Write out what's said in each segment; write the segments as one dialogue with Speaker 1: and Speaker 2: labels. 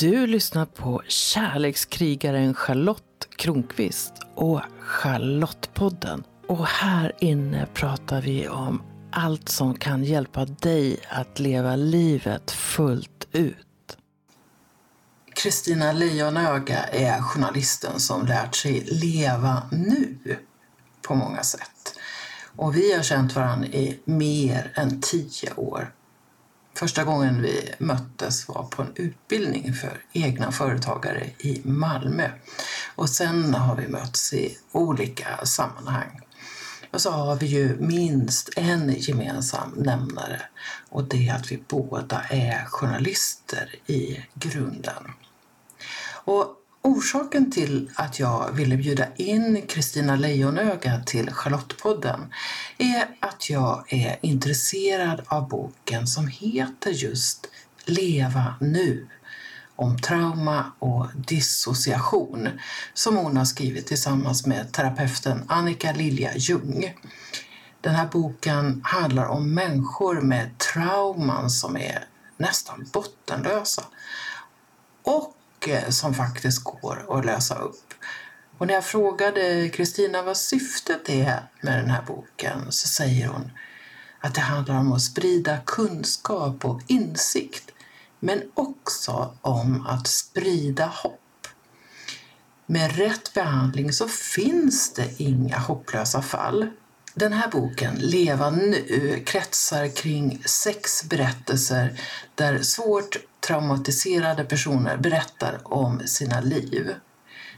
Speaker 1: Du lyssnar på kärlekskrigaren Charlotte Kronqvist och Charlottepodden. Och här inne pratar vi om allt som kan hjälpa dig att leva livet fullt ut.
Speaker 2: Kristina Lejonöga är journalisten som lärt sig leva nu på många sätt. Och vi har känt varandra i mer än tio år. Första gången vi möttes var på en utbildning för egna företagare i Malmö. Och sen har vi mötts i olika sammanhang. Och så har vi ju minst en gemensam nämnare och det är att vi båda är journalister i grunden. Och Orsaken till att jag ville bjuda in Kristina Lejonöga till Charlottepodden är att jag är intresserad av boken som heter just Leva nu om trauma och dissociation som hon har skrivit tillsammans med terapeuten Annika Lilja Ljung. Den här boken handlar om människor med trauman som är nästan bottenlösa och mycket eh, som faktiskt går att lösa upp. Och när jag frågade Kristina vad syftet är med den här boken så säger hon att det handlar om att sprida kunskap och insikt men också om att sprida hopp. Med rätt behandling så finns det inga hopplösa fall. Den här boken, Leva nu, kretsar kring sex berättelser där svårt traumatiserade personer berättar om sina liv.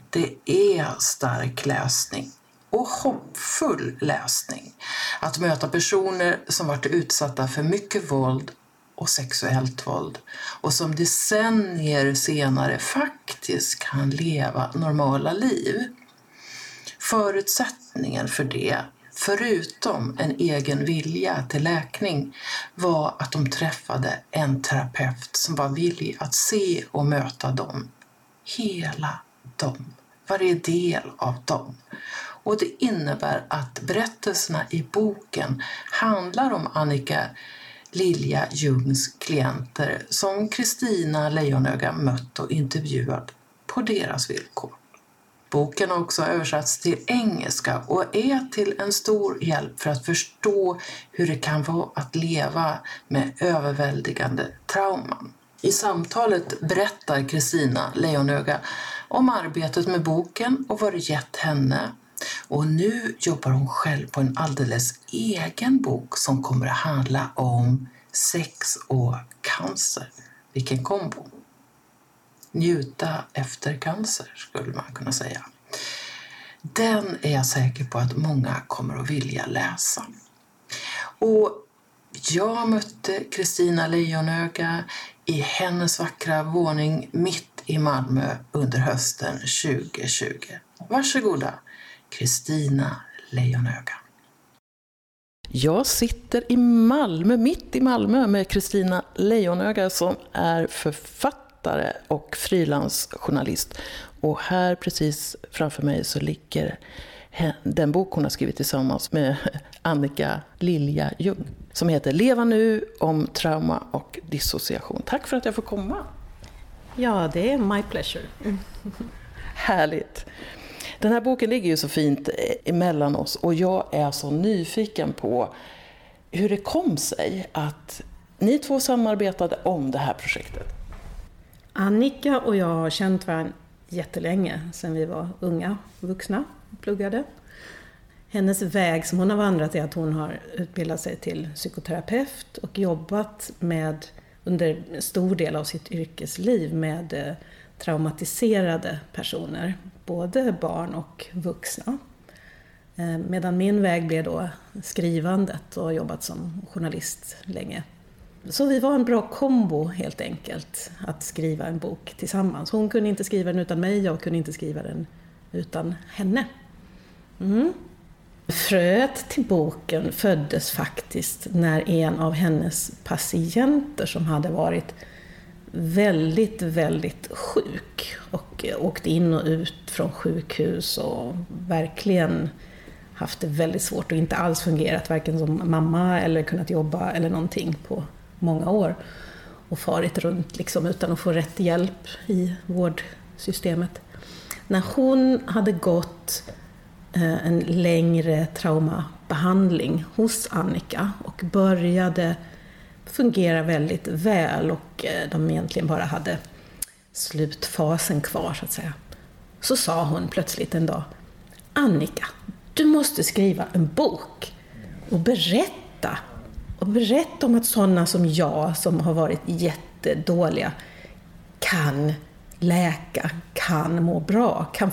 Speaker 2: Det är stark läsning och hoppfull läsning. Att möta personer som varit utsatta för mycket våld och sexuellt våld och som decennier senare faktiskt kan leva normala liv. Förutsättningen för det förutom en egen vilja till läkning, var att de träffade en terapeut som var villig att se och möta dem. Hela dem. Varje del av dem. Och det innebär att berättelserna i boken handlar om Annika Lilja Jungs klienter som Kristina Lejonöga mött och intervjuat på deras villkor. Boken har också översatts till engelska och är till en stor hjälp för att förstå hur det kan vara att leva med överväldigande trauman. I samtalet berättar Kristina Lejonöga om arbetet med boken och vad det gett henne. Och nu jobbar hon själv på en alldeles egen bok som kommer att handla om sex och cancer. Vilken kombo! Njuta efter cancer, skulle man kunna säga. Den är jag säker på att många kommer att vilja läsa. Och jag mötte Kristina Lejonöga i hennes vackra våning mitt i Malmö under hösten 2020. Varsågoda, Kristina Lejonöga.
Speaker 1: Jag sitter i Malmö, mitt i Malmö med Kristina Lejonöga som är författare författare och frilansjournalist. Och här precis framför mig så ligger den bok hon har skrivit tillsammans med Annika Lilja Ljung som heter Leva nu om trauma och dissociation. Tack för att jag får komma.
Speaker 3: Ja, det är my pleasure.
Speaker 1: Härligt. Den här boken ligger ju så fint emellan oss och jag är så nyfiken på hur det kom sig att ni två samarbetade om det här projektet.
Speaker 3: Annika och jag har känt varandra jättelänge, sedan vi var unga vuxna och pluggade. Hennes väg som hon har vandrat är att hon har utbildat sig till psykoterapeut och jobbat med, under en stor del av sitt yrkesliv med eh, traumatiserade personer, både barn och vuxna. Eh, medan min väg blev då skrivandet och har jobbat som journalist länge. Så vi var en bra kombo helt enkelt, att skriva en bok tillsammans. Hon kunde inte skriva den utan mig, jag kunde inte skriva den utan henne. Mm. Fröet till boken föddes faktiskt när en av hennes patienter som hade varit väldigt, väldigt sjuk och åkt in och ut från sjukhus och verkligen haft det väldigt svårt och inte alls fungerat varken som mamma eller kunnat jobba eller någonting på många år. och farit runt liksom utan att få rätt hjälp i vårdsystemet. När hon hade gått eh, en längre traumabehandling hos Annika och började fungera väldigt väl och eh, de egentligen bara hade slutfasen kvar så att säga. Så sa hon plötsligt en dag Annika, du måste skriva en bok och berätta. Och berätta om att sådana som jag, som har varit jättedåliga, kan läka, kan må bra, kan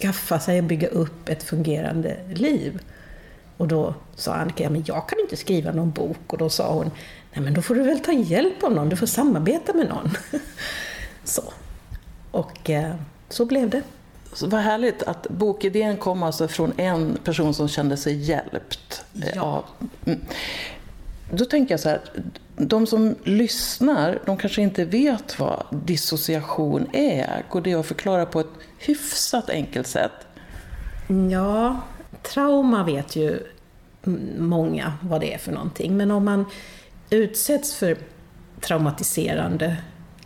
Speaker 3: skaffa sig och bygga upp ett fungerande liv. Och då sa Annika, ja, men jag kan inte skriva någon bok. Och då sa hon, nej men då får du väl ta hjälp av någon, du får samarbeta med någon. så. Och eh, så blev det.
Speaker 2: Så vad härligt att bokidén kom alltså från en person som kände sig hjälpt. Eh, ja. Av, mm. Då tänker jag så här, de som lyssnar, de kanske inte vet vad dissociation är. Går det att förklara på ett hyfsat enkelt sätt?
Speaker 3: Ja, trauma vet ju många vad det är för någonting. Men om man utsätts för traumatiserande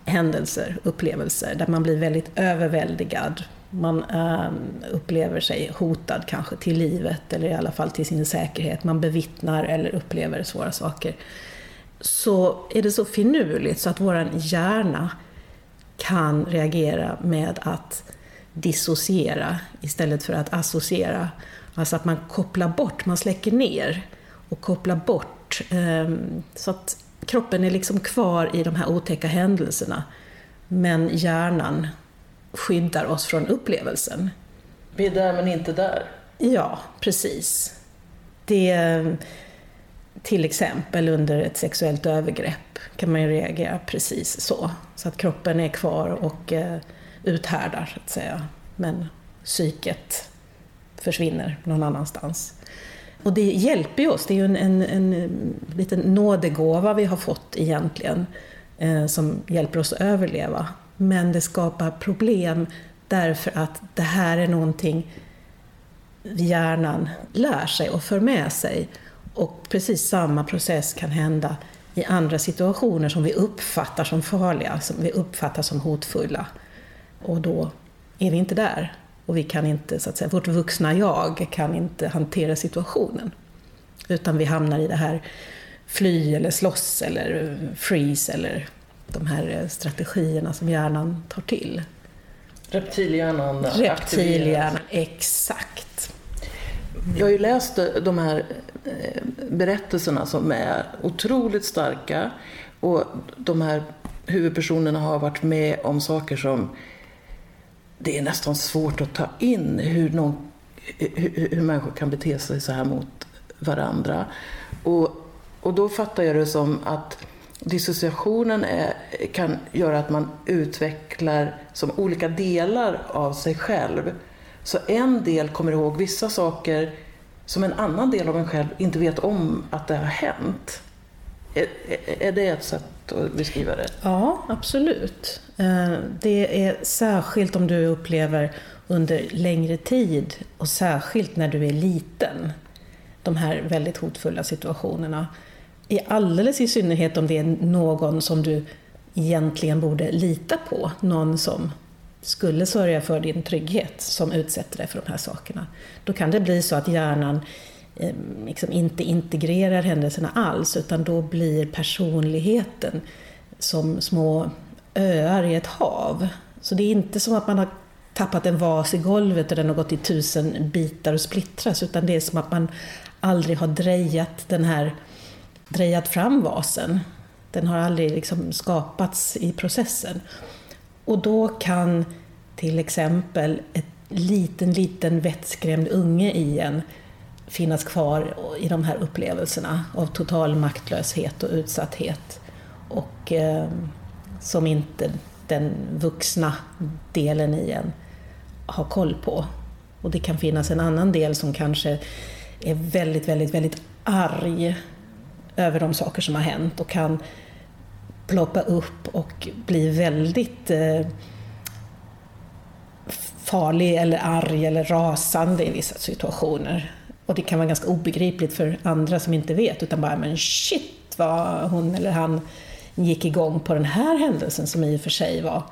Speaker 3: händelser, upplevelser, där man blir väldigt överväldigad. Man ehm, upplever sig hotad kanske till livet eller i alla fall till sin säkerhet. Man bevittnar eller upplever svåra saker. Så är det så finurligt så att vår hjärna kan reagera med att dissociera istället för att associera. Alltså att man kopplar bort, man släcker ner och kopplar bort. Ehm, så att kroppen är liksom kvar i de här otäcka händelserna. Men hjärnan skyddar oss från upplevelsen.
Speaker 2: Vi är där men inte där.
Speaker 3: Ja, precis. Det, till exempel under ett sexuellt övergrepp kan man ju reagera precis så. Så att kroppen är kvar och eh, uthärdar, så att säga. Men psyket försvinner någon annanstans. Och det hjälper ju oss, det är ju en, en, en liten nådegåva vi har fått egentligen, eh, som hjälper oss att överleva. Men det skapar problem därför att det här är någonting hjärnan lär sig och för med sig. Och precis samma process kan hända i andra situationer som vi uppfattar som farliga, som vi uppfattar som hotfulla. Och då är vi inte där. Och vi kan inte, så att säga, vårt vuxna jag kan inte hantera situationen. Utan vi hamnar i det här fly eller slåss eller freeze eller de här strategierna som hjärnan tar till.
Speaker 2: Reptilhjärnan
Speaker 3: Reptilhjärnan, exakt.
Speaker 2: Jag har ju läst de här eh, berättelserna som är otroligt starka och de här huvudpersonerna har varit med om saker som det är nästan svårt att ta in hur, någon, hur, hur människor kan bete sig så här mot varandra. Och, och då fattar jag det som att dissociationen är, kan göra att man utvecklar som olika delar av sig själv. Så en del kommer ihåg vissa saker som en annan del av en själv inte vet om att det har hänt. Är, är det ett sätt att beskriva det?
Speaker 3: Ja, absolut. Eh, det är särskilt om du upplever under längre tid och särskilt när du är liten, de här väldigt hotfulla situationerna. I alldeles i synnerhet om det är någon som du egentligen borde lita på, någon som skulle sörja för din trygghet, som utsätter dig för de här sakerna. Då kan det bli så att hjärnan eh, liksom inte integrerar händelserna alls, utan då blir personligheten som små öar i ett hav. Så det är inte som att man har tappat en vas i golvet och den har gått i tusen bitar och splittras, utan det är som att man aldrig har drejat den här, drejat fram vasen. Den har aldrig liksom skapats i processen. Och då kan till exempel ett liten, liten vettskrämd unge i en finnas kvar i de här upplevelserna av total maktlöshet och utsatthet. Och eh, som inte den vuxna delen i en har koll på. Och det kan finnas en annan del som kanske är väldigt, väldigt, väldigt arg över de saker som har hänt och kan ploppa upp och bli väldigt eh, farlig eller arg eller rasande i vissa situationer. Och det kan vara ganska obegripligt för andra som inte vet, utan bara ”men shit vad hon eller han gick igång på den här händelsen som i och för sig var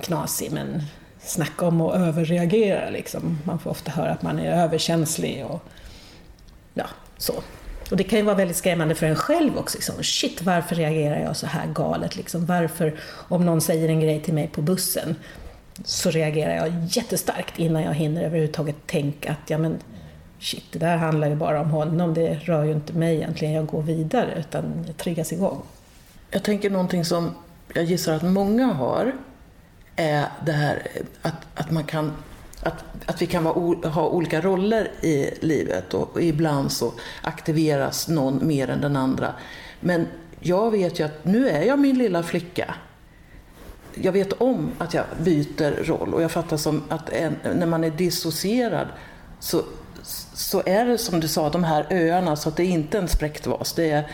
Speaker 3: knasig, men snacka om att överreagera liksom. Man får ofta höra att man är överkänslig och ja, så. Och det kan ju vara väldigt skrämmande för en själv också. Liksom. Shit, varför reagerar jag så här galet? Liksom? Varför, om någon säger en grej till mig på bussen, så reagerar jag jättestarkt innan jag hinner överhuvudtaget tänka att ja, men, shit, det där handlar ju bara om honom, det rör ju inte mig egentligen, jag går vidare, utan jag triggas igång.
Speaker 2: Jag tänker någonting som jag gissar att många har, är det här att, att man kan att, att vi kan vara, ha olika roller i livet och, och ibland så aktiveras någon mer än den andra. Men jag vet ju att nu är jag min lilla flicka. Jag vet om att jag byter roll och jag fattar som att en, när man är dissocierad så, så är det som du sa, de här öarna, så att det är inte en spräckt vas. Det är...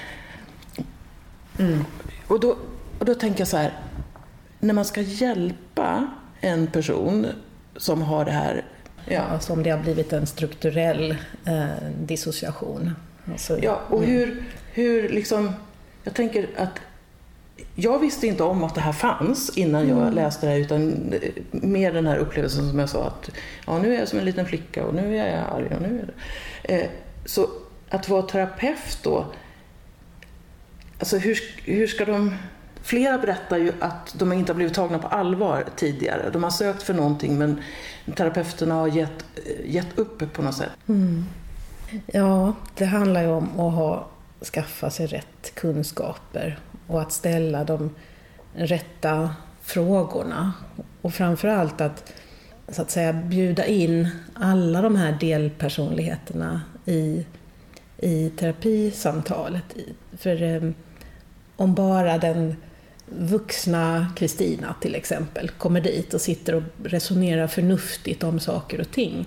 Speaker 2: Mm. Och, då, och då tänker jag så här, när man ska hjälpa en person som har det här...
Speaker 3: Ja, alltså om det har blivit en strukturell eh, dissociation.
Speaker 2: Alltså, ja, och mm. hur, hur liksom... Jag tänker att jag visste inte om att det här fanns innan jag mm. läste det här, utan mer den här upplevelsen som jag sa att ja, nu är jag som en liten flicka och nu är jag arg och nu är det... Eh, så att vara terapeut då, alltså hur, hur ska de Flera berättar ju att de inte har blivit tagna på allvar tidigare. De har sökt för någonting men terapeuterna har gett, eh, gett upp på något sätt. Mm.
Speaker 3: Ja, det handlar ju om att ha, skaffa sig rätt kunskaper och att ställa de rätta frågorna. Och framförallt att, så att säga, bjuda in alla de här delpersonligheterna i, i terapisamtalet. För eh, om bara den vuxna Kristina till exempel kommer dit och sitter och resonerar förnuftigt om saker och ting.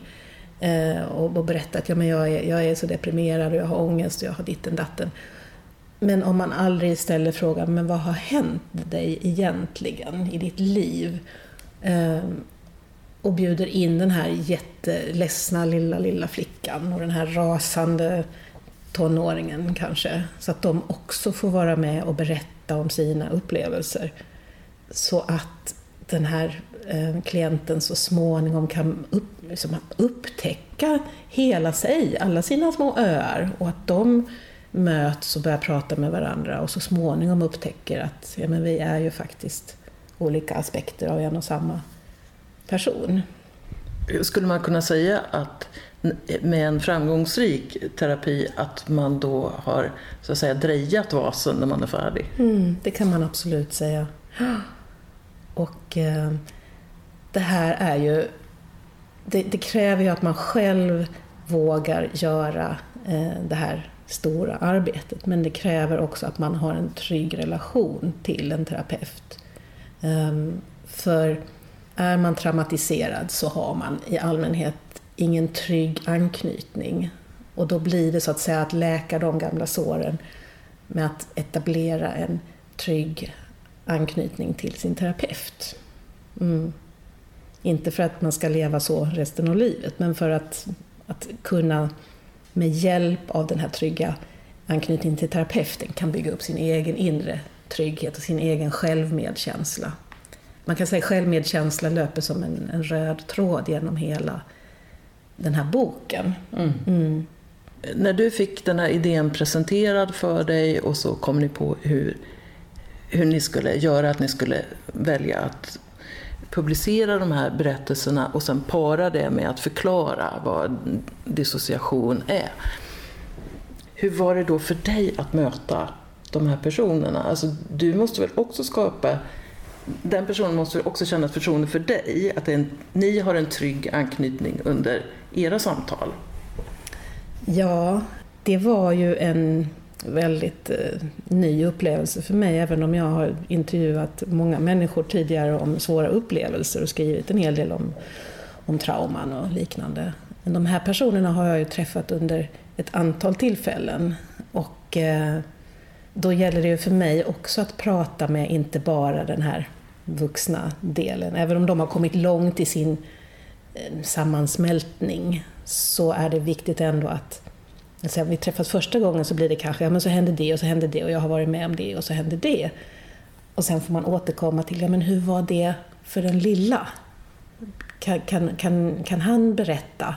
Speaker 3: Eh, och, och berättar att ja, men jag, är, jag är så deprimerad och jag har ångest och jag har ditten datten. Men om man aldrig ställer frågan, men vad har hänt dig egentligen i ditt liv? Eh, och bjuder in den här jätteledsna lilla, lilla flickan och den här rasande tonåringen kanske, så att de också får vara med och berätta berätta om sina upplevelser. Så att den här eh, klienten så småningom kan upp, liksom upptäcka hela sig, alla sina små öar och att de möts och börjar prata med varandra och så småningom upptäcker att ja, men vi är ju faktiskt olika aspekter av en och samma person.
Speaker 2: Skulle man kunna säga att med en framgångsrik terapi att man då har så att säga drejat vasen när man är färdig.
Speaker 3: Mm, det kan man absolut säga. Och eh, det här är ju... Det, det, kräver ju att man själv vågar göra eh, det här stora arbetet. Men det kräver också att man har en trygg relation till en terapeut. Eh, för är man traumatiserad så har man i allmänhet ingen trygg anknytning. Och då blir det så att säga att läka de gamla såren med att etablera en trygg anknytning till sin terapeut. Mm. Inte för att man ska leva så resten av livet, men för att, att kunna med hjälp av den här trygga anknytningen till terapeuten kan bygga upp sin egen inre trygghet och sin egen självmedkänsla. Man kan säga att självmedkänsla löper som en, en röd tråd genom hela den här boken. Mm. Mm.
Speaker 2: När du fick den här idén presenterad för dig och så kom ni på hur, hur ni skulle göra, att ni skulle välja att publicera de här berättelserna och sen para det med att förklara vad dissociation är. Hur var det då för dig att möta de här personerna? Alltså, du måste väl också skapa den personen måste också känna ett förtroende för dig, att en, ni har en trygg anknytning under era samtal?
Speaker 3: Ja, det var ju en väldigt eh, ny upplevelse för mig, även om jag har intervjuat många människor tidigare om svåra upplevelser och skrivit en hel del om, om trauman och liknande. Men de här personerna har jag ju träffat under ett antal tillfällen och eh, då gäller det ju för mig också att prata med inte bara den här vuxna delen. Även om de har kommit långt i sin eh, sammansmältning så är det viktigt ändå att Alltså, vi träffas första gången så blir det kanske, ja men så händer det och så händer det och jag har varit med om det och så händer det. Och sen får man återkomma till, ja men hur var det för den lilla? Kan, kan, kan, kan han berätta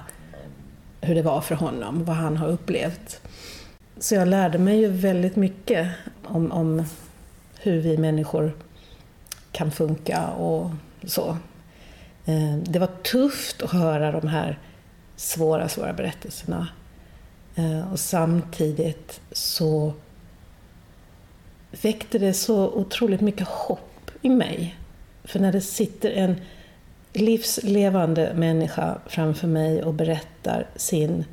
Speaker 3: hur det var för honom, vad han har upplevt? Så jag lärde mig ju väldigt mycket om, om hur vi människor kan funka och så. Eh, det var tufft att höra de här svåra, svåra berättelserna. Eh, och samtidigt så väckte det så otroligt mycket hopp i mig. För när det sitter en livslevande människa framför mig och berättar sin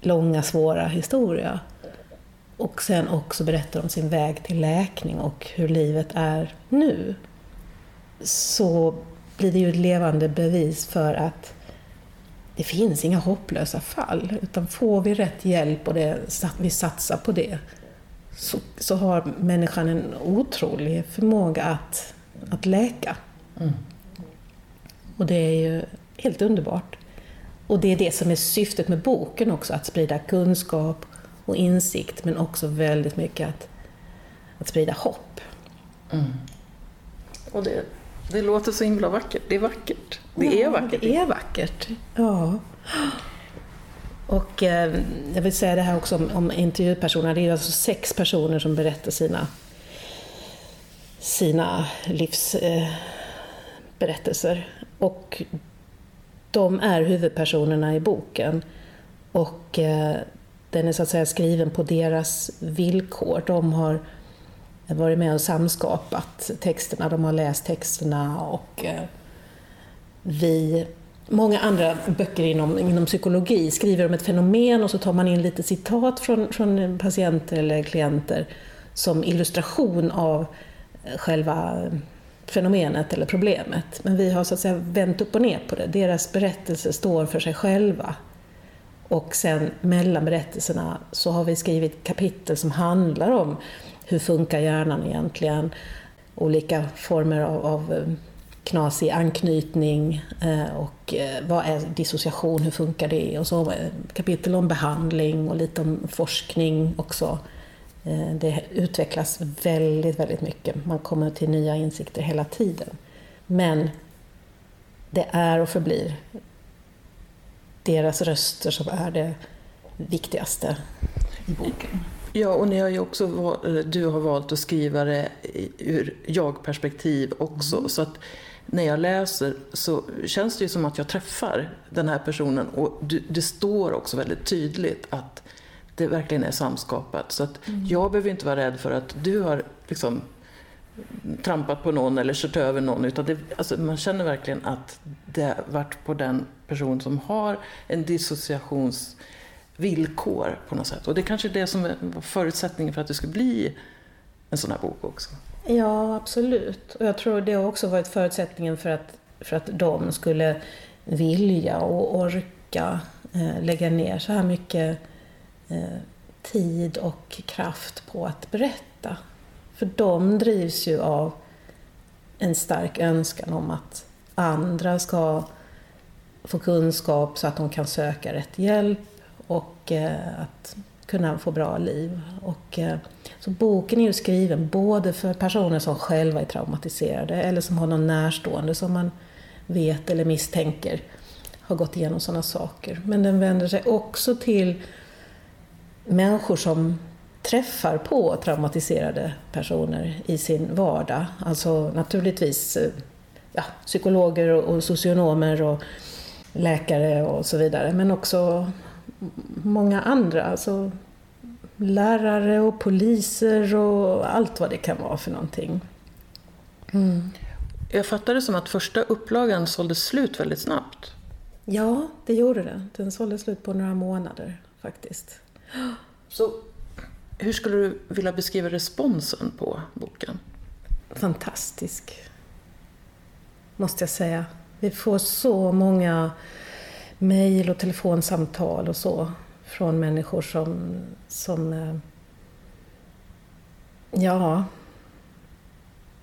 Speaker 3: långa, svåra historia och sen också berättar om sin väg till läkning och hur livet är nu så blir det ju ett levande bevis för att det finns inga hopplösa fall. Utan får vi rätt hjälp och det, vi satsar på det så, så har människan en otrolig förmåga att, att läka. Mm. Och det är ju helt underbart. Och det är det som är syftet med boken också, att sprida kunskap och insikt men också väldigt mycket att, att sprida hopp.
Speaker 2: Mm. Och det, det låter så himla vackert. Det är vackert. Det ja, är vackert.
Speaker 3: Det är vackert. Ja. Och eh, jag vill säga det här också om, om intervjupersonerna. Det är alltså sex personer som berättar sina, sina livsberättelser. Eh, och de är huvudpersonerna i boken. Och eh, den är så att säga skriven på deras villkor. De har varit med och samskapat texterna, de har läst texterna och eh, vi Många andra böcker inom, inom psykologi skriver om ett fenomen och så tar man in lite citat från, från patienter eller klienter som illustration av eh, själva fenomenet eller problemet. Men vi har så att säga vänt upp och ner på det. Deras berättelse står för sig själva. Och sen mellan berättelserna så har vi skrivit kapitel som handlar om hur funkar hjärnan egentligen? Olika former av, av eh, knasig anknytning eh, och eh, vad är dissociation, hur funkar det? Och så kapitel om behandling och lite om forskning också. Det utvecklas väldigt, väldigt mycket. Man kommer till nya insikter hela tiden. Men det är och förblir deras röster som är det viktigaste i boken.
Speaker 2: Ja, och ni har ju också, du har valt att skriva det ur jag-perspektiv också. Mm. Så att när jag läser så känns det ju som att jag träffar den här personen. Och det står också väldigt tydligt att det verkligen är samskapat. Så att mm. jag behöver inte vara rädd för att du har liksom trampat på någon eller kört över någon. Utan det, alltså man känner verkligen att det varit på den person som har en dissociations villkor på något sätt. Och det kanske är det som är förutsättningen för att det ska bli en sån här bok också.
Speaker 3: Ja, absolut. Och jag tror det har också varit förutsättningen för att, för att de skulle vilja och orka eh, lägga ner så här mycket eh, tid och kraft på att berätta. För de drivs ju av en stark önskan om att andra ska få kunskap så att de kan söka rätt hjälp och eh, att kunna få bra liv. Och, eh, så boken är ju skriven både för personer som själva är traumatiserade eller som har någon närstående som man vet eller misstänker har gått igenom sådana saker. Men den vänder sig också till människor som träffar på traumatiserade personer i sin vardag. Alltså naturligtvis eh, ja, psykologer och socionomer och läkare och så vidare. Men också många andra. Alltså lärare och poliser och allt vad det kan vara för någonting.
Speaker 2: Mm. Jag fattar det som att första upplagan sålde slut väldigt snabbt.
Speaker 3: Ja, det gjorde det. Den sålde slut på några månader faktiskt.
Speaker 2: Så hur skulle du vilja beskriva responsen på boken?
Speaker 3: Fantastisk, måste jag säga. Vi får så många mejl och telefonsamtal och så från människor som, som eh, ja,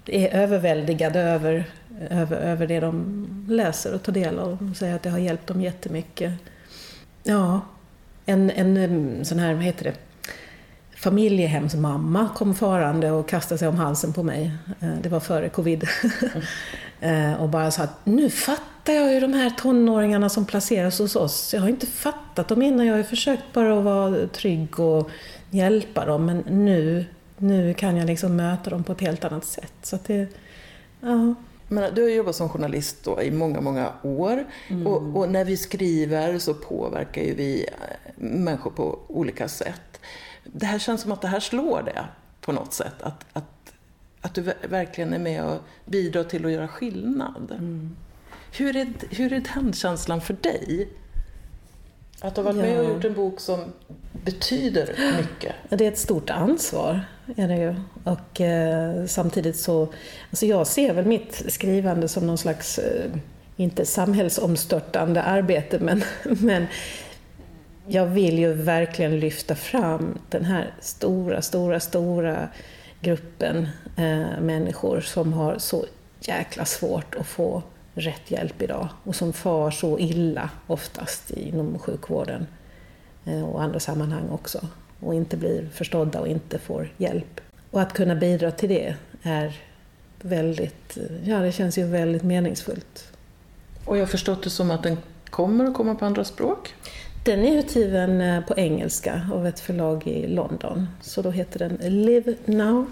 Speaker 3: är överväldigade över, över, över det de läser och tar del av. De säger att det har hjälpt dem jättemycket. Ja, en, en sån här, vad heter det, familjehemsmamma kom farande och kastade sig om halsen på mig. Eh, det var före covid. Mm. och bara sa att nu fattar jag ju de här tonåringarna som placeras hos oss. Jag har inte fattat dem innan. Jag har försökt bara att vara trygg och hjälpa dem. Men nu, nu kan jag liksom möta dem på ett helt annat sätt. Så det, ja.
Speaker 2: Men du har jobbat som journalist i många, många år. Mm. Och, och, när vi skriver så påverkar ju vi eh, människor på olika sätt. Det här känns som att det här slår det på något sätt. Att, att, att du verkligen är med och bidrar till att göra skillnad. Mm. Hur, är, hur är den känslan för dig? Att du har varit ja. med och gjort en bok som betyder mycket.
Speaker 3: Det är ett stort ansvar, är det ju. Och eh, samtidigt så, alltså jag ser väl mitt skrivande som någon slags, eh, inte samhällsomstörtande arbete, men, men jag vill ju verkligen lyfta fram den här stora, stora, stora gruppen eh, människor som har så jäkla svårt att få rätt hjälp idag och som far så illa oftast inom sjukvården eh, och andra sammanhang också och inte blir förstådda och inte får hjälp. Och att kunna bidra till det är väldigt, ja det känns ju väldigt meningsfullt.
Speaker 2: Och jag har förstått det som att den kommer att komma på andra språk?
Speaker 3: Den är utgiven eh, på engelska av ett förlag i London. Så då heter den Live Now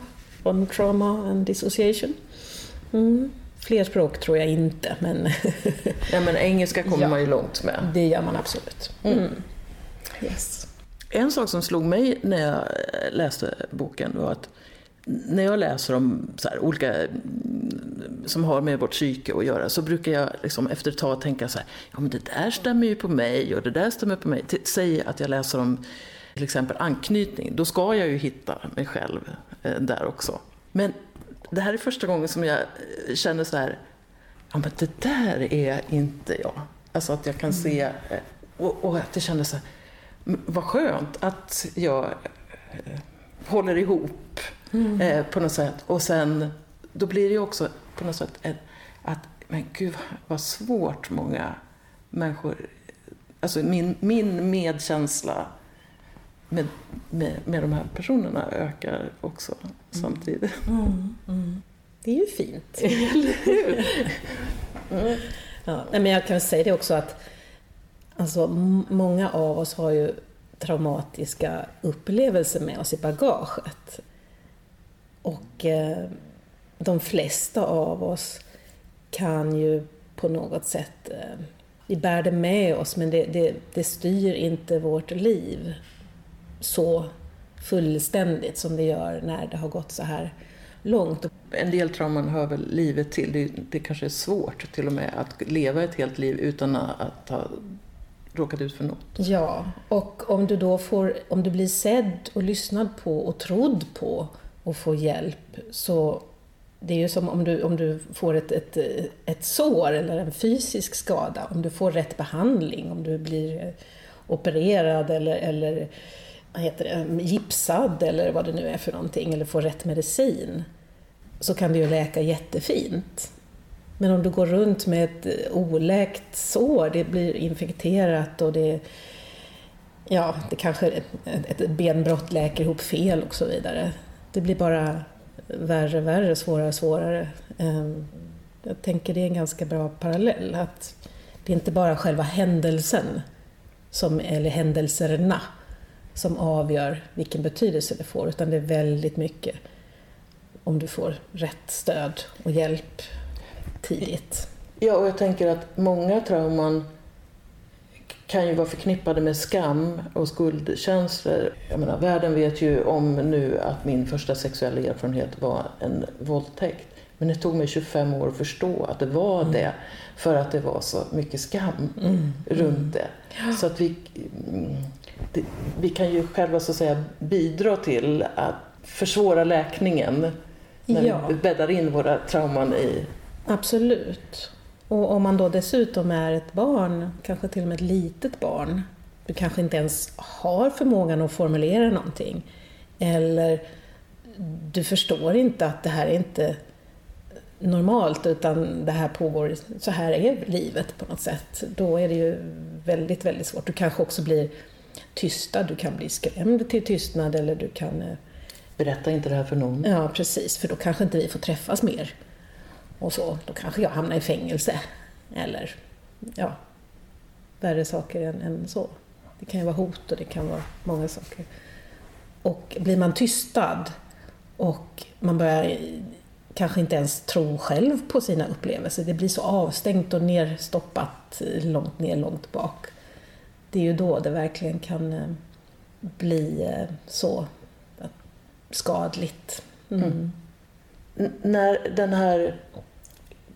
Speaker 3: on Trauma and Dissociation. Mm. Fler språk tror jag inte, men...
Speaker 2: ja, men engelska kommer ja, man ju långt med.
Speaker 3: Det gör man absolut. Mm. mm. Yes.
Speaker 2: En sak som slog mig när jag läste boken var att när jag läser om så här, olika som har med vårt psyke att göra så brukar jag liksom efter ett tag tänka så här, ja men det där stämmer ju på mig och det där stämmer på mig. Säg att jag läser om till exempel anknytning, då ska jag ju hitta mig själv där också. Men det här är första gången som jag eh, känner så här, ja men det där är inte jag. Alltså att jag kan mm. se, eh, och, och att jag känner så här, vad skönt att jag eh, håller ihop mm. eh, på något sätt. Och sen, då blir det också på något sätt ett, att, men gud vad svårt många människor, alltså min, min medkänsla med, med, med de här personerna ökar också mm. samtidigt.
Speaker 3: Mm, mm. Det är ju fint. Eller hur? mm. ja, men jag kan säga det också att alltså, många av oss har ju traumatiska upplevelser med oss i bagaget. Och eh, de flesta av oss kan ju på något sätt, eh, vi bär det med oss men det, det, det styr inte vårt liv så fullständigt som det gör när det har gått så här långt.
Speaker 2: En del trauman hör väl livet till. Det, det kanske är svårt till och med att leva ett helt liv utan att ha råkat ut för något.
Speaker 3: Ja, och om du då får, om du blir sedd och lyssnad på och trodd på och får hjälp så det är ju som om du, om du får ett, ett, ett sår eller en fysisk skada, om du får rätt behandling, om du blir opererad eller, eller vad heter det, um, gipsad eller vad det nu är för någonting, eller får rätt medicin, så kan det ju läka jättefint. Men om du går runt med ett eh, oläkt sår, det blir infekterat och det, ja, det kanske ett, ett benbrott läker ihop fel och så vidare. Det blir bara värre, värre, svårare, svårare. Ehm, jag tänker det är en ganska bra parallell, att det är inte bara själva händelsen, som, eller händelserna, som avgör vilken betydelse det får, utan det är väldigt mycket om du får rätt stöd och hjälp tidigt.
Speaker 2: Ja, och jag tänker att många trauman kan ju vara förknippade med skam och skuldkänslor. Jag menar, världen vet ju om nu att min första sexuella erfarenhet var en våldtäkt. Men det tog mig 25 år att förstå att det var mm. det, för att det var så mycket skam mm. runt det. Ja. Så att vi, det, vi kan ju själva så att säga bidra till att försvåra läkningen när ja. vi bäddar in våra trauman i...
Speaker 3: Absolut. Och om man då dessutom är ett barn, kanske till och med ett litet barn, du kanske inte ens har förmågan att formulera någonting, eller du förstår inte att det här är inte normalt utan det här pågår, så här är livet på något sätt. Då är det ju väldigt, väldigt svårt. Du kanske också blir tystad. Du kan bli skrämd till tystnad eller du kan... Eh,
Speaker 2: Berätta inte det här för någon.
Speaker 3: Ja, precis, för då kanske inte vi får träffas mer. Och så, då kanske jag hamnar i fängelse. Eller, ja, värre saker än, än så. Det kan ju vara hot och det kan vara många saker. Och blir man tystad och man börjar kanske inte ens tro själv på sina upplevelser. Det blir så avstängt och nerstoppat långt ner, långt bak. Det är ju då det verkligen kan eh, bli eh, så skadligt. Mm. Mm.
Speaker 2: När den här,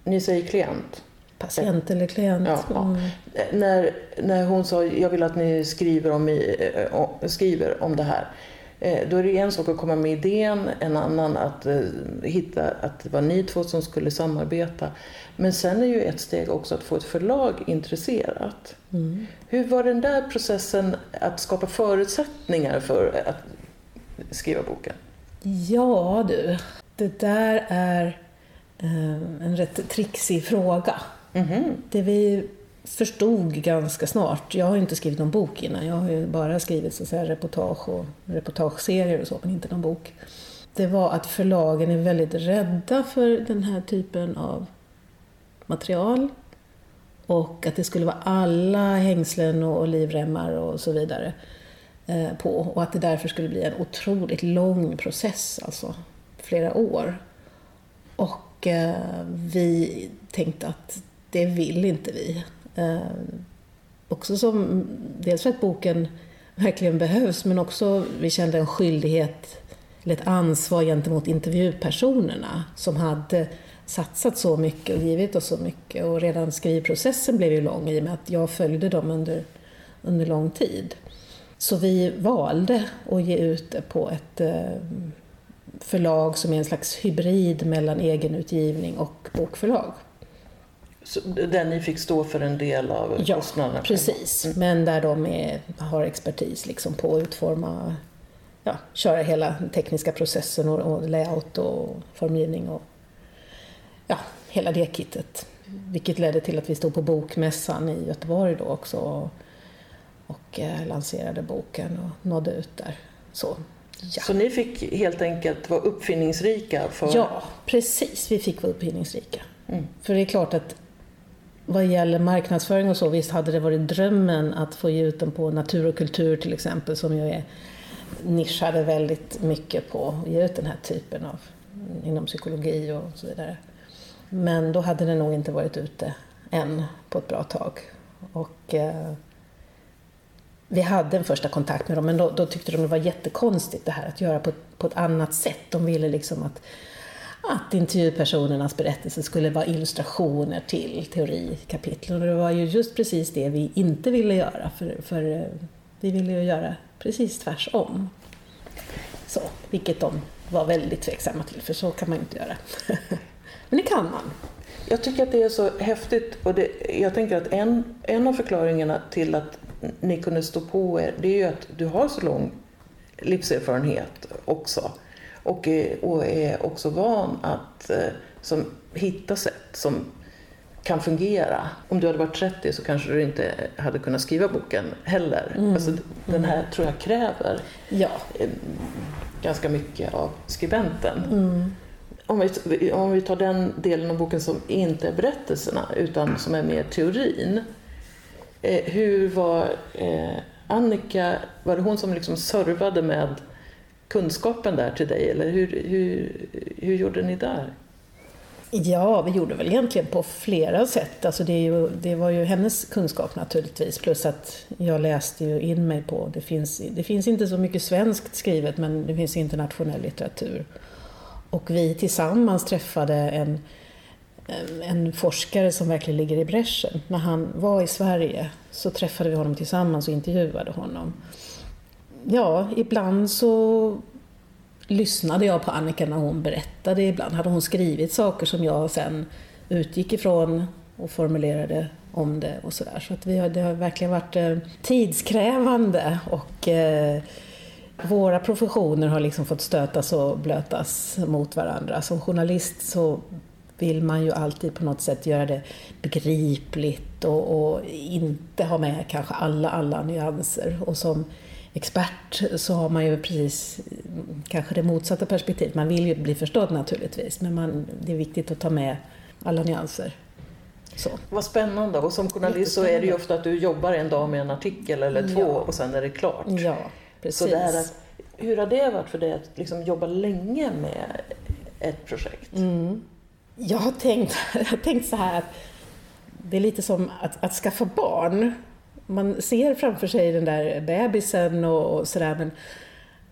Speaker 2: ni säger klient?
Speaker 3: Patient eller klient. Ja, mm.
Speaker 2: när, när hon sa, jag vill att ni skriver om, eh, skriver om det här. Eh, då är det en sak att komma med idén, en annan att eh, hitta att det var ni två som skulle samarbeta. Men sen är ju ett steg också att få ett förlag intresserat. Mm. Hur var den där processen att skapa förutsättningar för att skriva boken?
Speaker 3: Ja du, det där är en rätt trixig fråga. Mm -hmm. Det vi förstod ganska snart, jag har inte skrivit någon bok innan, jag har ju bara skrivit så säga, reportage och reportageserier och så, men inte någon bok. Det var att förlagen är väldigt rädda för den här typen av material och att det skulle vara alla hängslen och livremmar och så vidare eh, på och att det därför skulle bli en otroligt lång process, alltså flera år. Och eh, vi tänkte att det vill inte vi. Eh, också som, dels för att boken verkligen behövs, men också vi kände en skyldighet, eller ett ansvar gentemot intervjupersonerna som hade satsat så mycket och givit oss så mycket. Och redan skrivprocessen blev ju lång i och med att jag följde dem under, under lång tid. Så vi valde att ge ut det på ett eh, förlag som är en slags hybrid mellan egenutgivning och bokförlag.
Speaker 2: Där ni fick stå för en del av
Speaker 3: ja,
Speaker 2: kostnaderna?
Speaker 3: Ja, precis. Mm. Men där de är, har expertis liksom på att utforma, ja, köra hela tekniska processen och, och layout och formgivning och ja, hela det kittet. Vilket ledde till att vi stod på Bokmässan i Göteborg då också och, och eh, lanserade boken och nådde ut där. Så,
Speaker 2: ja. Så ni fick helt enkelt vara uppfinningsrika? För...
Speaker 3: Ja, precis. Vi fick vara uppfinningsrika. Mm. För det är klart att vad gäller marknadsföring och så, visst hade det varit drömmen att få ge ut den på natur och kultur till exempel, som ju är nischade väldigt mycket på att ge ut den här typen av, inom psykologi och så vidare. Men då hade den nog inte varit ute än på ett bra tag. Och eh, vi hade en första kontakt med dem, men då, då, tyckte de det var jättekonstigt det här att göra på på ett annat sätt. De ville liksom att att intervjupersonernas berättelser skulle vara illustrationer till teorikapitlen. Och det var ju just precis det vi inte ville göra, för, för eh, vi ville ju göra precis tvärsom. Så, vilket de var väldigt tveksamma till, för så kan man ju inte göra. Men det kan man.
Speaker 2: Jag tycker att det är så häftigt och det, jag tänker att en, en av förklaringarna till att ni kunde stå på er, det är ju att du har så lång livserfarenhet också. Och är, och är också van att eh, som, hitta sätt som kan fungera. Om du hade varit 30 så kanske du inte hade kunnat skriva boken heller. Mm. Alltså, den här tror jag kräver
Speaker 3: ja.
Speaker 2: Eh, ganska mycket av skribenten. Mm. Om, vi, om vi tar den delen av boken som inte är berättelserna utan som är mer teorin. Eh, hur var eh, Annika, var det hon som liksom servade med kunskapen där till dig? Eller hur, hur, hur gjorde ni där?
Speaker 3: Ja, vi gjorde väl egentligen på flera sätt. Alltså det, ju, det, var ju hennes kunskap naturligtvis, plus att jag läste ju in mig på, det finns, det finns inte så mycket svenskt skrivet, men det finns internationell litteratur. Och vi tillsammans träffade en, en forskare som verkligen ligger i bräschen. När han var i Sverige så träffade vi honom tillsammans och intervjuade honom ja, ibland så lyssnade jag på Annika när hon berättade. Ibland hade hon skrivit saker som jag sen utgick ifrån och formulerade om det och sådär. Så att vi har, det har verkligen varit eh, tidskrävande och eh, våra professioner har liksom fått stötas och blötas mot varandra. Som journalist så vill man ju alltid på något sätt göra det begripligt och, och inte ha med kanske alla, alla nyanser. Och som expert så har man ju precis kanske det motsatta perspektivet. Man vill ju bli förstådd naturligtvis, men man, det är viktigt att ta med alla nyanser.
Speaker 2: Så. Vad spännande. Och som journalist så är det ju ofta att du jobbar en dag med en artikel eller två ja. och sen är det klart.
Speaker 3: Ja, precis. Så
Speaker 2: där, hur har det varit för dig att liksom jobba länge med ett projekt?
Speaker 3: Mm. Jag, har tänkt, jag har tänkt så här att det är lite som att, att skaffa barn. Man ser framför sig den där bebisen och, och sådär men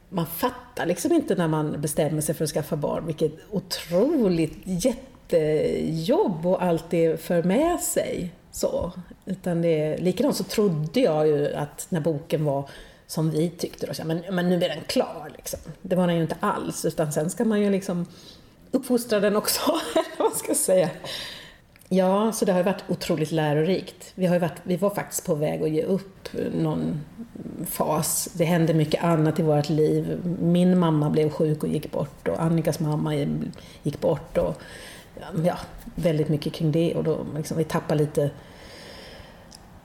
Speaker 3: man fattar liksom inte när man bestämmer sig för att skaffa barn vilket otroligt jättejobb och allt det för med sig. Så. Utan det, likadant så trodde jag ju att när boken var som vi tyckte då, men, men nu är den klar. Liksom. Det var den ju inte alls, utan sen ska man ju liksom uppfostra den också, eller vad man ska säga. Ja, så det har varit otroligt lärorikt. Vi, har varit, vi var faktiskt på väg att ge upp någon fas. Det hände mycket annat i vårt liv. Min mamma blev sjuk och gick bort och Annikas mamma gick bort. Och, ja, väldigt mycket kring det och då liksom, vi tappade lite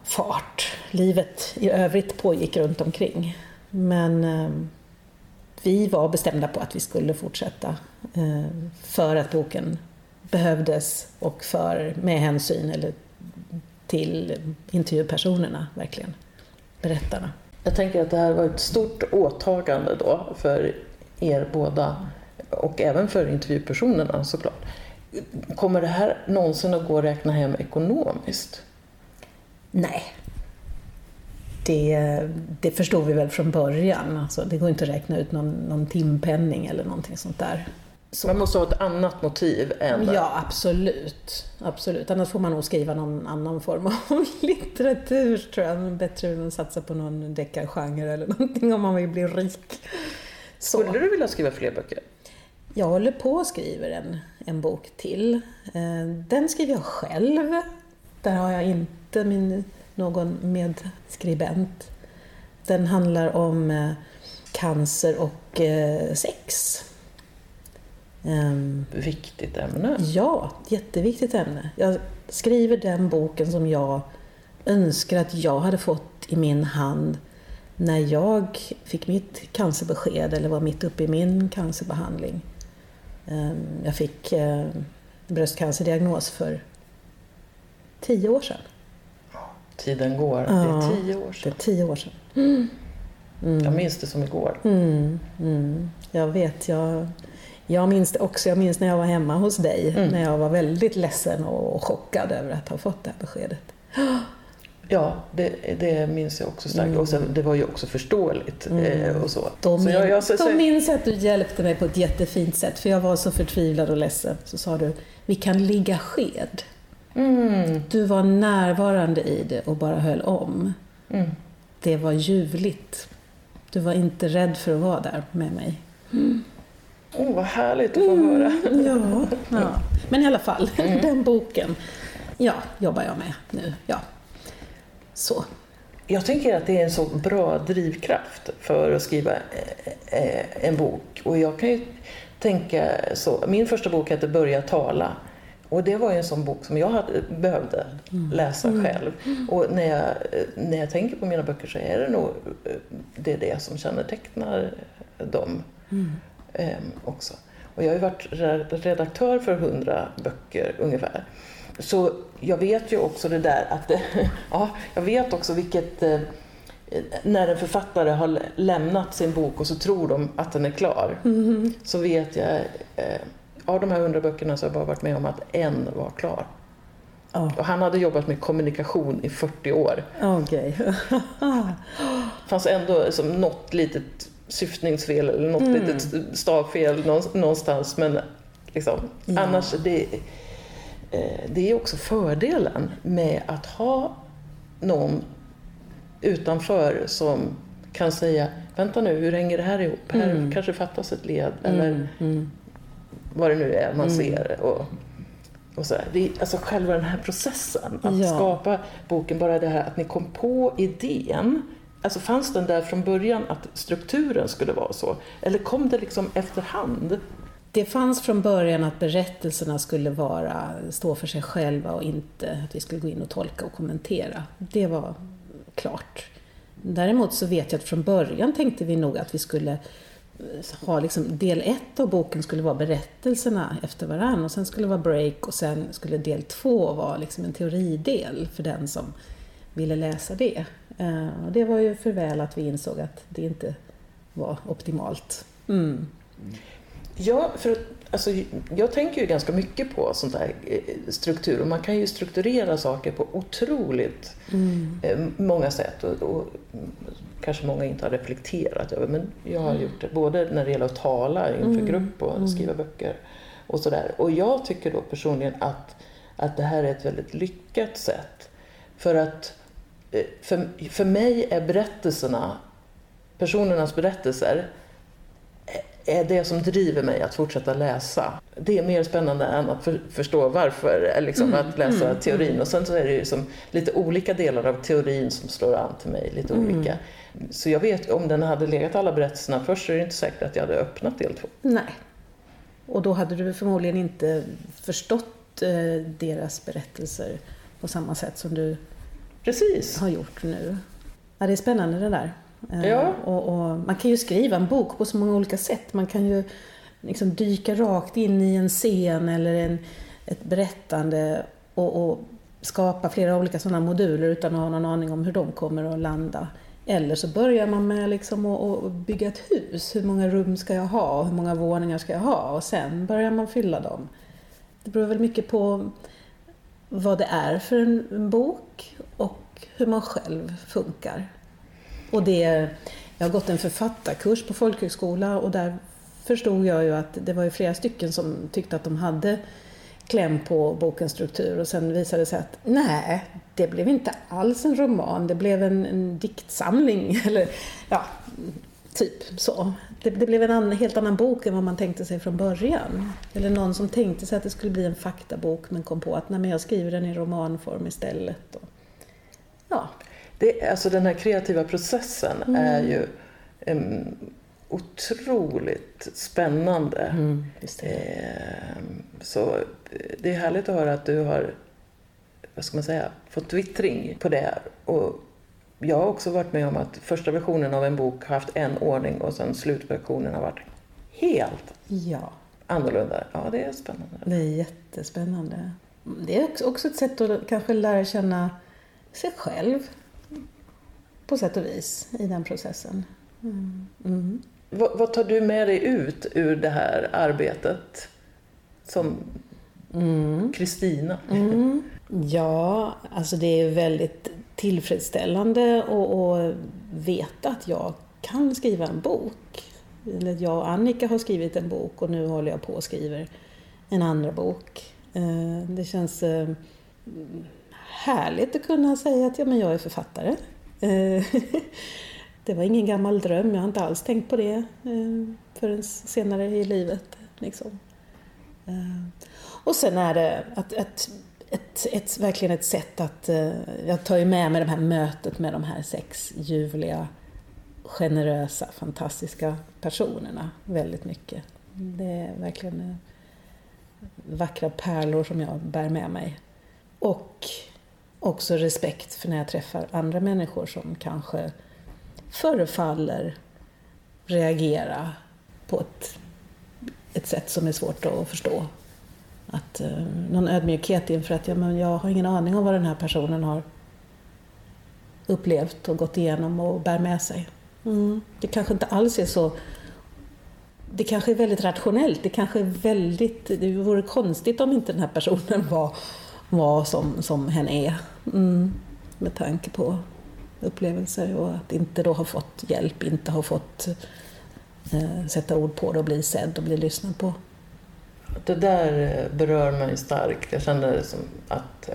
Speaker 3: fart. Livet i övrigt pågick runt omkring. Men eh, vi var bestämda på att vi skulle fortsätta eh, för att boken behövdes och för, med hänsyn eller till intervjupersonerna, verkligen. Berättarna.
Speaker 2: Jag tänker att det här var ett stort åtagande då för er båda och även för intervjupersonerna såklart. Kommer det här någonsin att gå att räkna hem ekonomiskt?
Speaker 3: Nej. Det, det förstod vi väl från början. Alltså, det går inte att räkna ut någon, någon timpenning eller någonting sånt där.
Speaker 2: Så. Man måste ha ett annat motiv än...
Speaker 3: Ja, absolut. absolut. Annars får man nog skriva någon annan form av litteratur, tror jag. Bättre än att satsa på någon deckargenre eller någonting om man vill bli rik.
Speaker 2: Så. Skulle du vilja skriva fler böcker?
Speaker 3: Jag håller på och skriver en, en bok till. Eh, den skriver jag själv. Där har jag inte min, någon medskribent. Den handlar om eh, cancer och eh, sex.
Speaker 2: Um, Viktigt ämne.
Speaker 3: Ja, jätteviktigt ämne. Jag skriver den boken som jag önskar att jag hade fått i min hand när jag fick mitt cancerbesked eller var mitt uppe i min cancerbehandling. Um, jag fick uh, bröstcancerdiagnos för tio år sedan.
Speaker 2: Tiden går. Ja, det är tio år sedan.
Speaker 3: Det är tio år sedan. Mm.
Speaker 2: Mm. Jag minns det som igår.
Speaker 3: Mm. mm. Jag vet. Jag jag minns det också. Jag minns när jag var hemma hos dig, mm. när jag var väldigt ledsen och chockad över att ha fått det här beskedet.
Speaker 2: Ja, det, det minns jag också starkt. Mm. Och sen, det var ju också förståeligt. Mm. Eh, och så.
Speaker 3: Då, så jag, jag, så, då minns att du hjälpte mig på ett jättefint sätt, för jag var så förtvivlad och ledsen. Så sa du, vi kan ligga sked. Mm. Du var närvarande i det och bara höll om. Mm. Det var ljuvligt. Du var inte rädd för att vara där med mig. Mm.
Speaker 2: Oh, vad härligt att få mm, höra.
Speaker 3: Ja, ja. Men i alla fall, mm. den boken ja, jobbar jag med nu. Ja. Så.
Speaker 2: Jag tänker att det är en så bra drivkraft för att skriva eh, eh, en bok. Och jag kan ju tänka så. Min första bok hette Börja tala. Och det var ju en sån bok som jag hade, behövde mm. läsa mm. själv. Och när jag, när jag tänker på mina böcker så är det nog eh, det, är det som kännetecknar dem. Mm också. Och jag har ju varit redaktör för hundra böcker ungefär. Så jag vet ju också det där att, ja, jag vet också vilket, eh, när en författare har lämnat sin bok och så tror de att den är klar, mm. så vet jag, eh, av de här hundra böckerna så har jag bara varit med om att en var klar. Oh. Och han hade jobbat med kommunikation i 40 år.
Speaker 3: Okay.
Speaker 2: Det fanns ändå som något litet syftningsfel eller något mm. litet stavfel någonstans. Men liksom, ja. annars, det, eh, det är också fördelen med att ha någon utanför som kan säga Vänta nu, hur hänger det här ihop? Här mm. kanske fattas ett led eller mm. mm. vad det nu är man mm. ser. Och, och så det är, alltså själva den här processen, att ja. skapa boken, bara det här att ni kom på idén Alltså fanns den där från början att strukturen skulle vara så? Eller kom det liksom efterhand?
Speaker 3: det fanns från början att berättelserna skulle vara, stå för sig själva och inte att vi skulle gå in och tolka och kommentera. Det var klart. Däremot så vet jag att från början tänkte vi nog att vi skulle eh, ha liksom, del ett av boken skulle vara berättelserna efter varann och sen skulle det vara break och sen skulle del två vara liksom en teoridel för den som ville läsa det. Eh, och det var ju för väl att vi insåg att det inte var optimalt. Mm.
Speaker 2: Ja, för alltså, jag tänker ju ganska mycket på sånt där eh, struktur och man kan ju strukturera saker på otroligt mm. Eh, många sätt. Och, och, kanske många inte har reflekterat över, men jag har mm. gjort det. Både när det gäller att tala inför mm. grupp och mm. skriva böcker och sådär. Och jag tycker då personligen att, att det här är ett väldigt lyckat sätt. För att för, för mig är berättelserna, personernas berättelser, är det som driver mig att fortsätta läsa. Det är mer spännande än att för, förstå varför, liksom, mm, att läsa mm, teorin. Mm. Och sen så är det ju som lite olika delar av teorin som slår an till mig, lite mm. olika. Så jag vet, om den hade legat alla berättelserna först så är det inte säkert att jag hade öppnat del två.
Speaker 3: Nej. Och då hade du förmodligen inte förstått eh, deras berättelser på samma sätt som du
Speaker 2: Precis.
Speaker 3: har gjort nu. Ja, det är spännande det där.
Speaker 2: Eh, ja.
Speaker 3: Och, och, man kan ju skriva en bok på så många olika sätt. Man kan ju liksom dyka rakt in i en scen eller en, ett berättande och, och skapa flera olika sådana moduler utan att ha någon aning om hur de kommer att landa. Eller så börjar man med liksom att bygga ett hus. Hur många rum ska jag ha? Hur många våningar ska jag ha? Och sen börjar man fylla dem. Det beror väl mycket på vad det är för en bok och hur man själv funkar. Och det, jag har gått en författarkurs på folkhögskola och där förstod jag ju att det var ju flera stycken som tyckte att de hade kläm på bokens struktur och sen visade det sig att nej, det blev inte alls en roman, det blev en, en diktsamling eller ja, typ så. Det, det blev en annan, helt annan bok än vad man tänkte sig från början. Eller någon som tänkte sig att det skulle bli en faktabok men kom på att nej, men jag skriver den i romanform istället. Och,
Speaker 2: ja. Det, alltså den här kreativa processen mm. är ju um, otroligt spännande. Mm, det. Så det är härligt att höra att du har vad ska man säga, fått vittring på det. Och jag har också varit med om att första versionen av en bok har haft en ordning och sen slutversionen har varit helt
Speaker 3: ja.
Speaker 2: annorlunda. Ja, det är spännande.
Speaker 3: Det är jättespännande. Det är också ett sätt att kanske lära känna sig själv på sätt och vis i den processen. Mm.
Speaker 2: Mm. Vad, vad, tar du med dig ut ur det här arbetet som mm. Kristina?
Speaker 3: Mm. Ja, alltså det är väldigt tillfredsställande att veta att jag kan skriva en bok. Jag och Annika har skrivit en bok och nu håller jag på och skriver en andra bok. Eh, det känns eh, härligt att kunna säga att ja, men jag är författare. Eh, det var ingen gammal dröm, jag har inte alls tänkt på det förrän senare i livet. Liksom. Och sen är det att, att ett, ett, verkligen ett sätt att... Eh, jag tar ju med mig det här mötet med de här sex ljuvliga, generösa, fantastiska personerna väldigt mycket. Det är verkligen eh, vackra pärlor som jag bär med mig. Och också respekt för när jag träffar andra människor som kanske förefaller reagera på ett, ett sätt som är svårt att förstå att, eh, någon ödmjukhet inför att ja, men jag har ingen aning om vad den här personen har upplevt och gått igenom och bär med sig. Mm. Det kanske inte alls är så... Det kanske är väldigt rationellt. Det kanske är väldigt... Det vore konstigt om inte den här personen var, var som, som hen är. Mm. Med tanke på upplevelser och att inte då ha fått hjälp, inte ha fått eh, sätta ord på det och bli sedd och bli lyssnad på.
Speaker 2: Det där eh, berör mig starkt. Jag känner som att eh,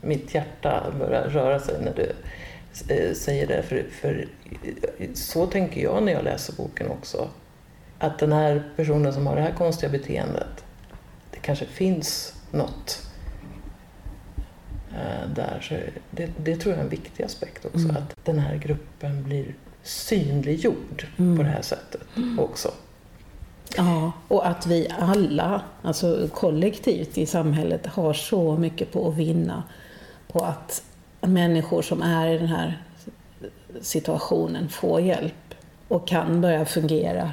Speaker 2: mitt hjärta börjar röra sig när du eh, säger det. För, för så tänker jag när jag läser boken också. Att den här personen som har det här konstiga beteendet, det kanske finns något där. Så det, det tror jag är en viktig aspekt också. Mm. Att den här gruppen blir synliggjord mm. på det här sättet också.
Speaker 3: Ja, och att vi alla, alltså kollektivt i samhället, har så mycket på att vinna på att människor som är i den här situationen får hjälp och kan börja fungera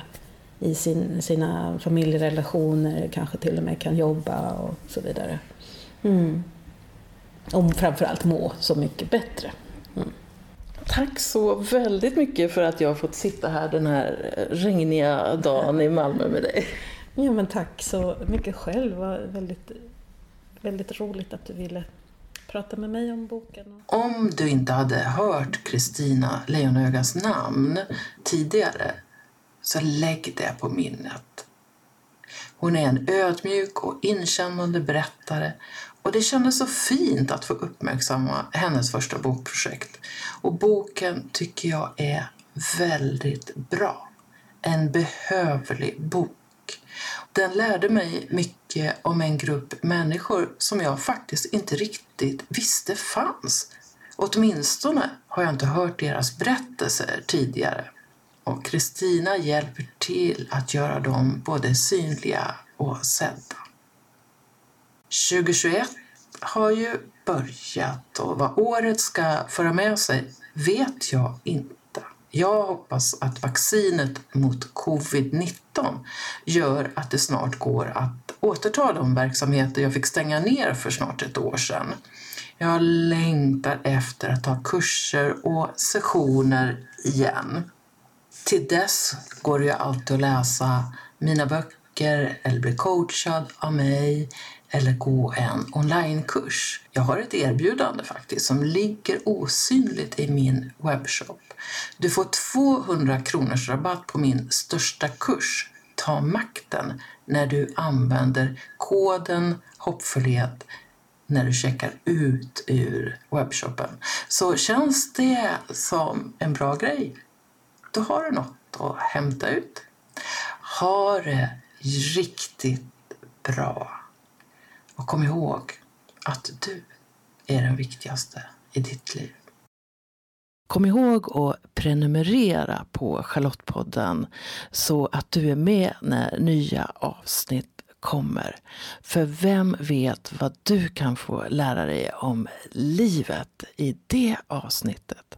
Speaker 3: i sin, sina familjerelationer, kanske till och med kan jobba och så vidare. Mm. Och framförallt må så mycket bättre. Mm.
Speaker 4: Tack så väldigt mycket för att jag har fått sitta här den här regniga dagen i Malmö med dig.
Speaker 3: Ja, men tack så mycket själv. Det var väldigt, väldigt roligt att du ville prata med mig om boken.
Speaker 2: Om du inte hade hört Kristina Lejonögas namn tidigare så lägg det på minnet. Hon är en ödmjuk och inkännande berättare och det kändes så fint att få uppmärksamma hennes första bokprojekt. Och boken tycker jag är väldigt bra. En behövlig bok. Den lärde mig mycket om en grupp människor som jag faktiskt inte riktigt visste fanns. Åtminstone har jag inte hört deras berättelser tidigare. Och Kristina hjälper till att göra dem både synliga och sedda. 2021 har ju börjat och vad året ska föra med sig vet jag inte. Jag hoppas att vaccinet mot covid-19 gör att det snart går att återta de verksamheter jag fick stänga ner för snart ett år sedan. Jag längtar efter att ha kurser och sessioner igen. Till dess går det ju alltid att läsa mina böcker eller bli coachad av mig eller gå en onlinekurs. Jag har ett erbjudande faktiskt som ligger osynligt i min webbshop. Du får 200 kronors rabatt på min största kurs, Ta makten, när du använder koden hoppfullhet när du checkar ut ur webbshoppen. Så känns det som en bra grej, då har du något att hämta ut. Ha det riktigt bra. Och kom ihåg att du är den viktigaste i ditt liv.
Speaker 4: Kom ihåg att prenumerera på Charlottepodden så att du är med när nya avsnitt kommer. För vem vet vad du kan få lära dig om livet i det avsnittet?